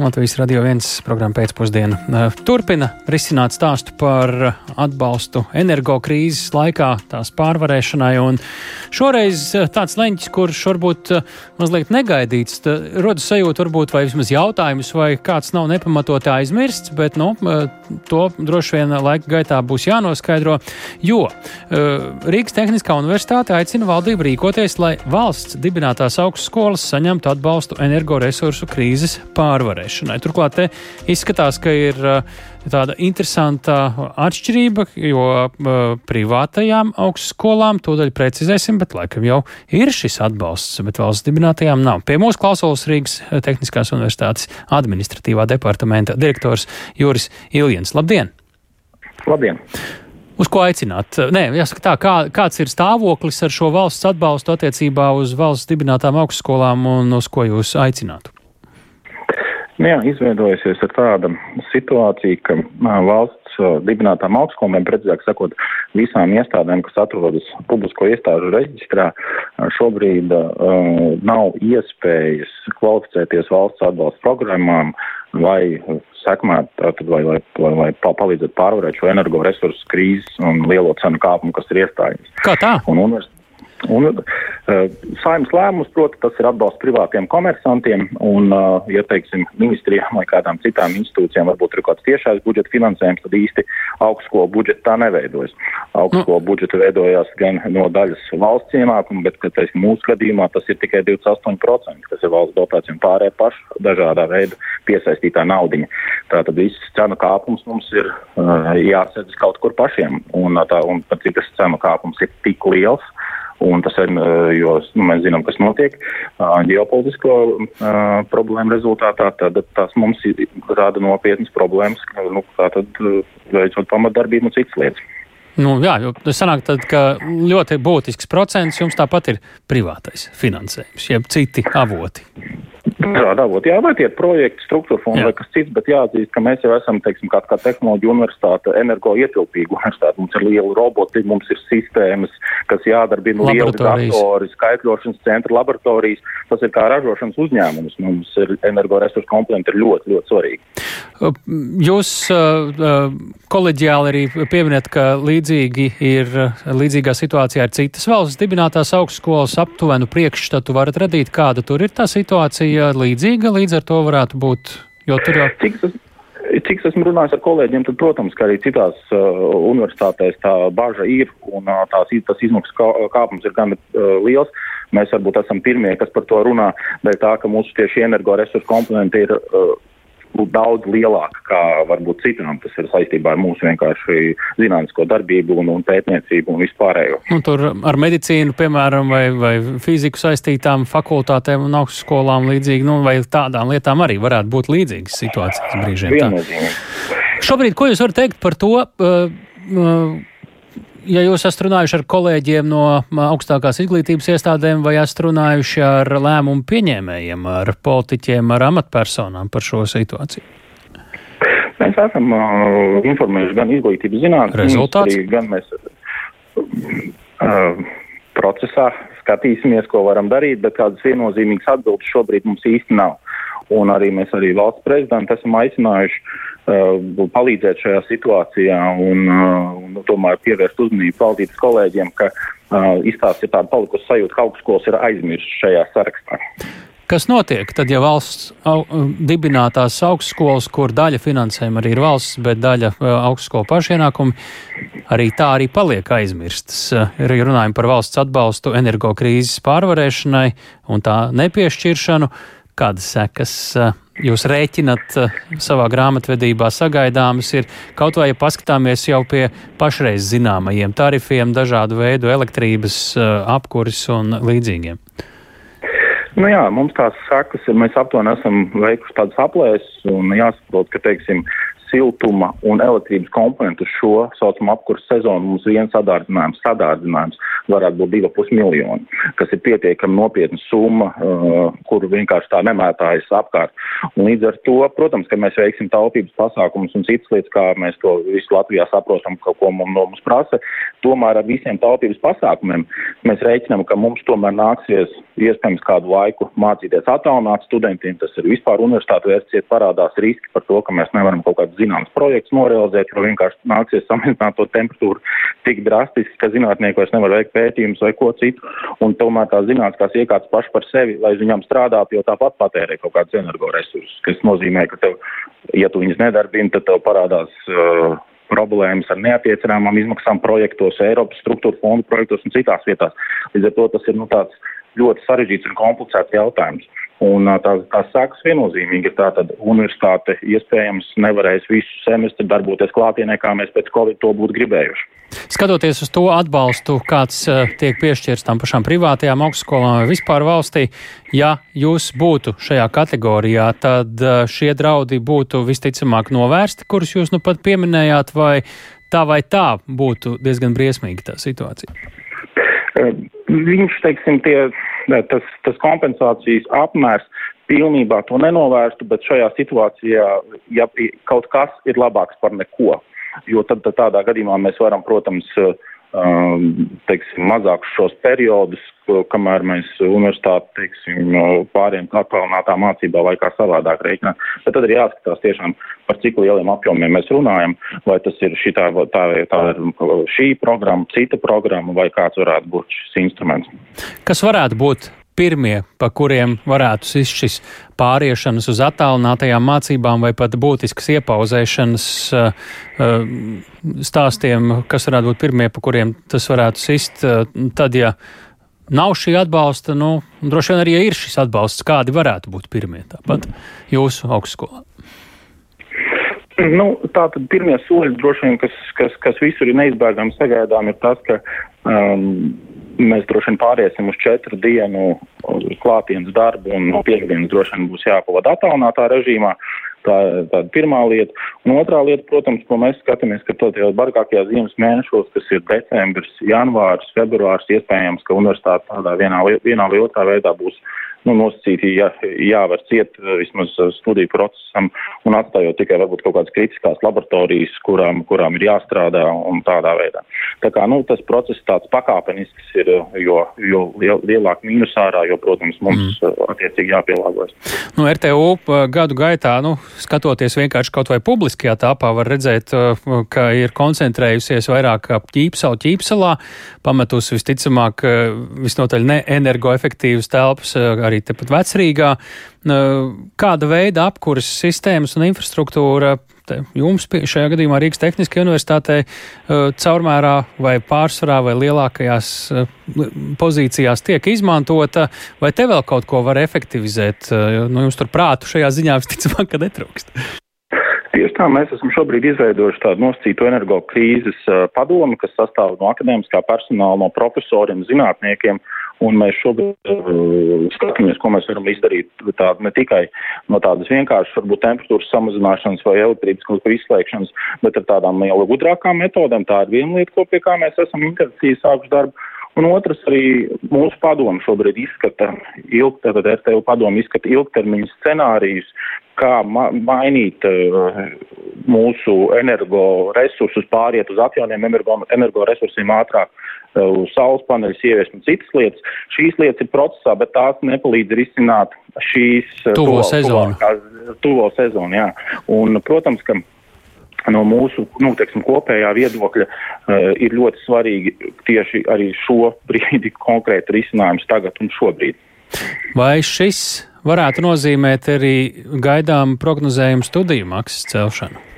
Latvijas radio viens programma pēcpusdiena eh, turpina risināt stāstu par atbalstu energokrīzes laikā, tās pārvarēšanai. Un šoreiz eh, tāds leņķis, kurš varbūt eh, mazliet negaidīts, rodas sajūta, varbūt vai vismaz jautājums, vai kāds nav nepamatot aizmirsts, bet nu, to droši vien laika gaitā būs jānoskaidro, jo Rīgas Tehniskā universitāte aicina valdību rīkoties, lai valsts dibinātās augstskolas saņemtu atbalstu energoresursu krīzes pārvarēšanai ievērošanai. Turklāt te izskatās, ka ir uh, tāda interesanta atšķirība, jo uh, privātajām augstskolām tūdaļ precizēsim, bet laikam jau ir šis atbalsts, bet valsts dibinātajām nav. Pie mūsu klausulas Rīgas Tehniskās universitātes administratīvā departamenta direktors Juris Iljens. Labdien! Labdien! Uz ko aicināt? Nē, jāsaka tā, kā, kāds ir stāvoklis ar šo valsts atbalstu attiecībā uz valsts dibinātām augstskolām un uz ko jūs aicinātu? Nu jā, izveidojusies ir tāda situācija, ka valsts dibinātām augstskolēm, precīzāk sakot, visām iestādēm, kas atrodas publisko iestāžu reģistrā, šobrīd uh, nav iespējas kvalificēties valsts atbalsta programmām vai sekmēt, tātad, vai, lai, lai, lai palīdzētu pārvarēt šo energoresursu krīzes un lielo cenu kāpumu, kas ir iestājies. Kā tā? Un univers Un uh, saimnes lēmums, protams, tas ir atbalsts privātiem komersantiem, un, uh, ja teiksim, ministrijām vai kādām citām institūcijām varbūt ir kāds tiešais budžeta finansējums, tad īsti augstskolu budžeta tā neveidojas. Augstskolu nu. budžeta veidojās gan no daļas valsts ienākuma, bet, ka, teiksim, mūsu gadījumā tas ir tikai 28%, kas ir valsts dotācija un pārējā paša dažādā veidā piesaistītā naudiņa. Tātad viss cenu kāpums mums ir uh, jāsadz kaut kur pašiem, un, tā, un pat cik tas cenu kāpums ir tik liels, Un tas ir, jo nu, mēs zinām, kas notiek ģeopolitisko uh, problēmu rezultātā, tad tas mums rada nopietnas problēmas, nu, kā tad veicot pamatdarbību un citas lietas. Nu, jā, jo tas sanāk tad, ka ļoti būtisks procents jums tāpat ir privātais finansējums, jeb citi avoti. Avoti, jā, vai tie ir projekti, struktūra fondi vai kas cits, bet jāatzīst, ka mēs jau esam, teiksim, kā, kā tehnoloģija universitāte, energoietilpīga universitāte. Mums ir liela roboti, mums ir sistēmas, kas jādarbina lieli datori, skaitļošanas centri, laboratorijas. Tas ir kā ražošanas uzņēmums. Mums ir energoresursu komponenti ir ļoti, ļoti svarīgi. Jūs uh, koleģiāli arī pieminat, ka līdzīgi ir, līdzīgā situācijā ir citas valsts dibinātās augstskolas aptuvenu priekšstatu varat radīt, kāda tur ir tā situācija līdzīga, līdz ar to varētu būt. Tur jau... Cik tas, cik esmu runājis ar kolēģiem, tad, protams, ka arī citās uh, universitātēs tā baža ir un uh, tās, tas izmaksas kā, kāpums ir gan uh, liels. Mēs varbūt esam pirmie, kas par to runā, bet tā, ka mūsu tieši energoresursu komponenti ir uh, būt daudz lielāka kā varbūt citām. Tas ir saistībā ar mūsu vienkārši zinātnisko darbību un, un pētniecību un vispārējo. Un tur ar medicīnu, piemēram, vai, vai fiziku saistītām fakultātēm un augstskolām līdzīgi, nu, vai tādām lietām arī varētu būt līdzīgas situācijas brīžiem. Šobrīd, ko jūs varat teikt par to? Uh, uh, ja jūs esat runājuši ar kolēģiem no augstākās izglītības iestādēm vai esat runājuši ar lēmumu pieņēmējiem, ar politiķiem, ar amatpersonām par šo situāciju? Mēs esam uh, informējuši gan izglītības ministriju, gan mēs uh, procesā skatīsimies, ko varam darīt, bet kādas viennozīmīgas atbildes šobrīd mums īsti nav. Un arī mēs arī valsts prezidentu esam aicinājuši uh, Uh, palīdzēt šajā situācijā un, uh, un tomēr pievērst uzmanību valdības kolēģiem, ka uh, izstāsts ir tāda palikusi sajūta, ka augstskolas ir aizmirstas šajā sarakstā. Kas notiek tad, ja valsts au, dibinātās augstskolas, kur daļa finansējuma arī ir valsts, bet daļa augstskolu pašienākumi, arī tā arī paliek aizmirstas? Ir runājumi par valsts atbalstu energokrīzes pārvarēšanai un tā nepiešķiršanu. Kādas sekas jūs rēķinat eh, savā grāmatvedībā sagaidāmas, ir kaut vai ja paskatāmies jau pie pašreiz zināmajiem tarifiem, dažādu veidu elektrības, eh, apkuris un līdzīgiem? Nu jā, mums tās sakas ir, mēs aptuveni esam veikuši tādas aplēses un jāsaprot, ka, teiksim, siltuma un elektrības komponentu šo saucamo apkursu sezonu mums viens sadārdzinājums, sadārdzinājums varētu būt 2,5 miljoni, kas ir pietiekami nopietna summa, uh, kuru vienkārši tā nemētājas apkārt. Un līdz ar to, protams, ka mēs veiksim taupības pasākumus un citas lietas, kā mēs to visu Latvijā saprotam, ka, ko mums, no mums prasa, tomēr ar visiem taupības pasākumiem mēs reiķinām, ka mums tomēr nāksies iespējams kādu laiku mācīties attālināt studentiem. Tas ir vispār universitāte vērts, parādās riski par to, ka mēs nevaram kaut kādus zināmus projektus norealizēt, jo vienkārši nāksies samazināt to temperatūru tik drastiski, ka zinātnieki vairs nevar veikt pētījumus vai ko citu. Un tomēr tā zinātniskās iekārtas paši par sevi, lai viņam strādātu, jo tāpat patērē kaut kādus energoresursus, kas nozīmē, ka tev, ja tu viņus nedarbini, tad tev parādās uh, problēmas ar neatiecināmām izmaksām projektos, Eiropas struktūra fondu projektos un citās vietās. Līdz ar to tas ir nu, tāds ļoti sarežģīts un komplicēts jautājums. Un tās, tās sākas viennozīmīgi ir tā, tad universitāte iespējams nevarēs visu semestri darboties klātienē, kā mēs pēc Covid to būtu gribējuši. Skatoties uz to atbalstu, kāds tiek piešķirts tam pašām privātajām augstskolām vai vispār valstī, ja jūs būtu šajā kategorijā, tad šie draudi būtu visticamāk novērsti, kurus jūs nu pat pieminējāt, vai tā vai tā būtu diezgan briesmīga tā situācija? Viņš, teiksim, tie, tas, tas kompensācijas apmērs pilnībā to nenovērstu, bet šajā situācijā, ja kaut kas ir labāks par neko, jo tad, tad tādā gadījumā mēs varam, protams, teiksim, mazākus šos periodus, kamēr mēs universitāti, teiksim, pāriem attālinātā mācībā vai kā savādāk reiķināt. Bet tad ir jāskatās tiešām, par cik lieliem apjomiem mēs runājam, vai tas ir šitā, tā, tā ir šī programma, cita programma vai kāds varētu būt šis instruments. Kas varētu būt pirmie, pa kuriem varētu sist šis pāriešanas uz attālinātajām mācībām vai pat būtiskas iepauzēšanas uh, stāstiem, kas varētu būt pirmie, pa kuriem tas varētu sist, uh, tad, ja nav šī atbalsta, nu, droši vien arī, ja ir šis atbalsts, kādi varētu būt pirmie tāpat jūsu augstskolā? Nu, Tātad pirmie soļi, droši vien, kas, kas, kas visur ir neizbēgami sagaidām, ir tas, ka um, mēs droši vien pāriesim uz četru dienu klātienes darbu un no piekdienas droši vien būs jāpavada attālinātā režīmā. Tā ir tāda pirmā lieta. Un otrā lieta, protams, ko mēs skatāmies, ka tajos bargākajos ziemas mēnešos, kas ir decembris, janvārs, februārs, iespējams, ka universitāte tādā vienā, vienā vai otrā veidā būs nu, nosacīti jā, jāvar ciet eh, vismaz eh, studiju procesam un atstājot tikai varbūt kaut kādas kritiskās laboratorijas, kurām, kurām ir jāstrādā un tādā veidā. Tā kā, nu, tas process tāds pakāpenisks ir, eh, jo, jo liel, lielāk mīnus ārā, jo, protams, mums mm. attiecīgi jāpielāgojas. Nu, RTU gadu gaitā, nu, skatoties vienkārši kaut vai publiskajā tāpā, var redzēt, ka ir koncentrējusies vairāk ap ķīpsalu ķīpsalā, pametus visticamāk visnotaļ ne energoefektīvas telpas, arī tepat vecrīgā. Kāda veida apkuras sistēmas un infrastruktūra jums šajā gadījumā Rīgas Tehniskajā universitātē caurmērā vai pārsvarā vai lielākajās pozīcijās tiek izmantota, vai te vēl kaut ko var efektivizēt? Nu, jums tur prātu šajā ziņā visticamāk, ka netrūkst. Tieši tā, mēs esam šobrīd izveidojuši tādu nosacītu energo krīzes padomu, kas sastāv no akadēmiskā personāla, no profesoriem, zinātniekiem, un mēs šobrīd uh, skatāmies, ko mēs varam izdarīt tā, ne tikai no tādas vienkāršas, varbūt temperatūras samazināšanas vai elektrības izslēgšanas, bet ar tādām jau gudrākām metodēm. Tā ir viena lieta, ko pie kā mēs esam intensīvi sākuši darbu. Un otrs arī mūsu padomu šobrīd izskata, ilg, tātad RTU padomu izskata ilgtermiņu scenārijus, kā ma mainīt uh, mūsu energoresursus, pāriet uz atjauniem energoresursiem ātrāk, uh, uz saules paneļus ieviest un citas lietas. Šīs lietas ir procesā, bet tās nepalīdz risināt šīs uh, tuvo sezonu. Tuvo sezonu, jā. Un, protams, ka no mūsu nu, teiksim, kopējā viedokļa uh, ir ļoti svarīgi tieši arī šo brīdi konkrēti risinājums tagad un šobrīd. Vai šis varētu nozīmēt arī gaidām prognozējumu studiju maksas celšanu?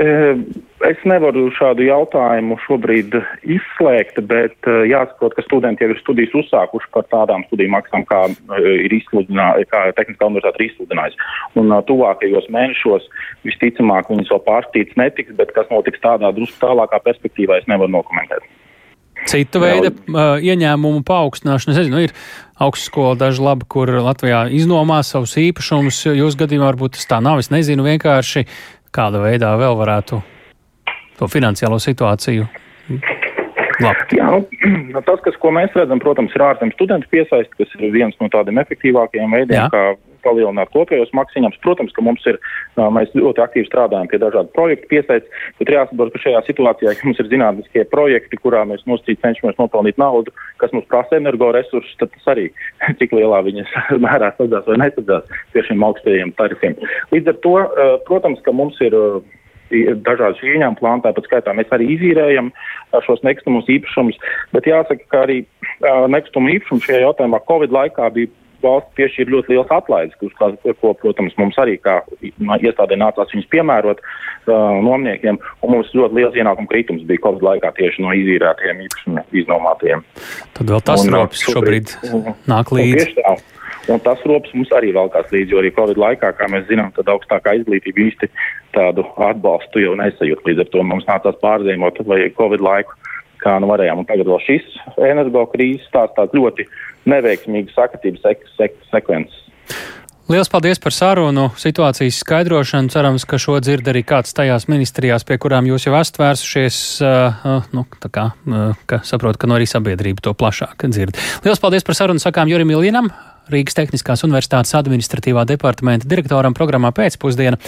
Es nevaru šādu jautājumu šobrīd izslēgt, bet jāsaprot, ka studenti jau ir studijas uzsākuši par tādām studiju maksām, kā ir izsludinājusi, kā Tehniskā universitāte ir izsludinājusi. Un tuvākajos mēnešos visticamāk viņas vēl pārstīts netiks, bet kas notiks tādā drusku tālākā perspektīvā, es nevaru nokomentēt. Cita veida uh, ieņēmumu paaugstināšana, es nezinu, ir augstskola daži labi, kur Latvijā iznomā savus īpašumus. Jūsu gadījumā varbūt tas tā nav, es nezinu vienkārši, kāda veidā vēl varētu to finansiālo situāciju Labi. Jā, nu, tas, kas, ko mēs redzam, protams, ir ārzemju studentu piesaist, kas ir viens no tādiem efektīvākajiem veidiem, Jā. kā palielināt kopējos maksiņus. Protams, ka mums ir, mēs ļoti aktīvi strādājam pie dažādu projektu piesaist, bet jāsaprot, ka šajā situācijā, mums ir zinātniskie projekti, kurā mēs nosacīt cenšamies nopelnīt naudu, kas mums prasa energoresursus, tad tas arī, cik lielā viņas mērā sadzās vai nesadzās pie šiem augstajiem tarifiem. Līdz ar to, protams, ka mums ir dažādas ieņēmuma plāni, tāpat skaitā mēs arī izīrējam šos nekustamus īpašumus, bet jāsaka, ka arī nekustamu īpašumu šajā jautājumā Covid laikā bija valsts piešķīra ļoti liels atlaides, ko, ko, protams, mums arī kā iestādē nācās viņus piemērot uh, nomniekiem, un mums ļoti liels ienākuma kritums bija Covid laikā tieši no izīrētiem īpašumiem iznomātiem. Tad vēl tas rops šobrīd nāk līdzi. Un tas rops mums arī valkās līdzi, jo arī Covid laikā, kā mēs zinām, tad augstākā izglītība īsti tādu atbalstu jau nesajūt. Līdz ar to mums nācās pārzīmot vai Covid laiku, kā nu varējām. Un tagad vēl šis energo krīzes tās tāds ļoti neveiksmīgas sakatības sek sek sekvences. Lielas paldies par sarunu, situācijas skaidrošanu. Cerams, ka šo dzird arī kāds tajās ministrijās, pie kurām jūs jau esat vērsušies. Uh, nu, tā kā, uh, ka saprotu, ka no arī sabiedrība to plašāk dzird. Lielas paldies par sarunu sakām Jurim Ilinam, Rīgas Tehniskās Universitātes administratīvā departamenta direktoram programmā pēcpusdiena.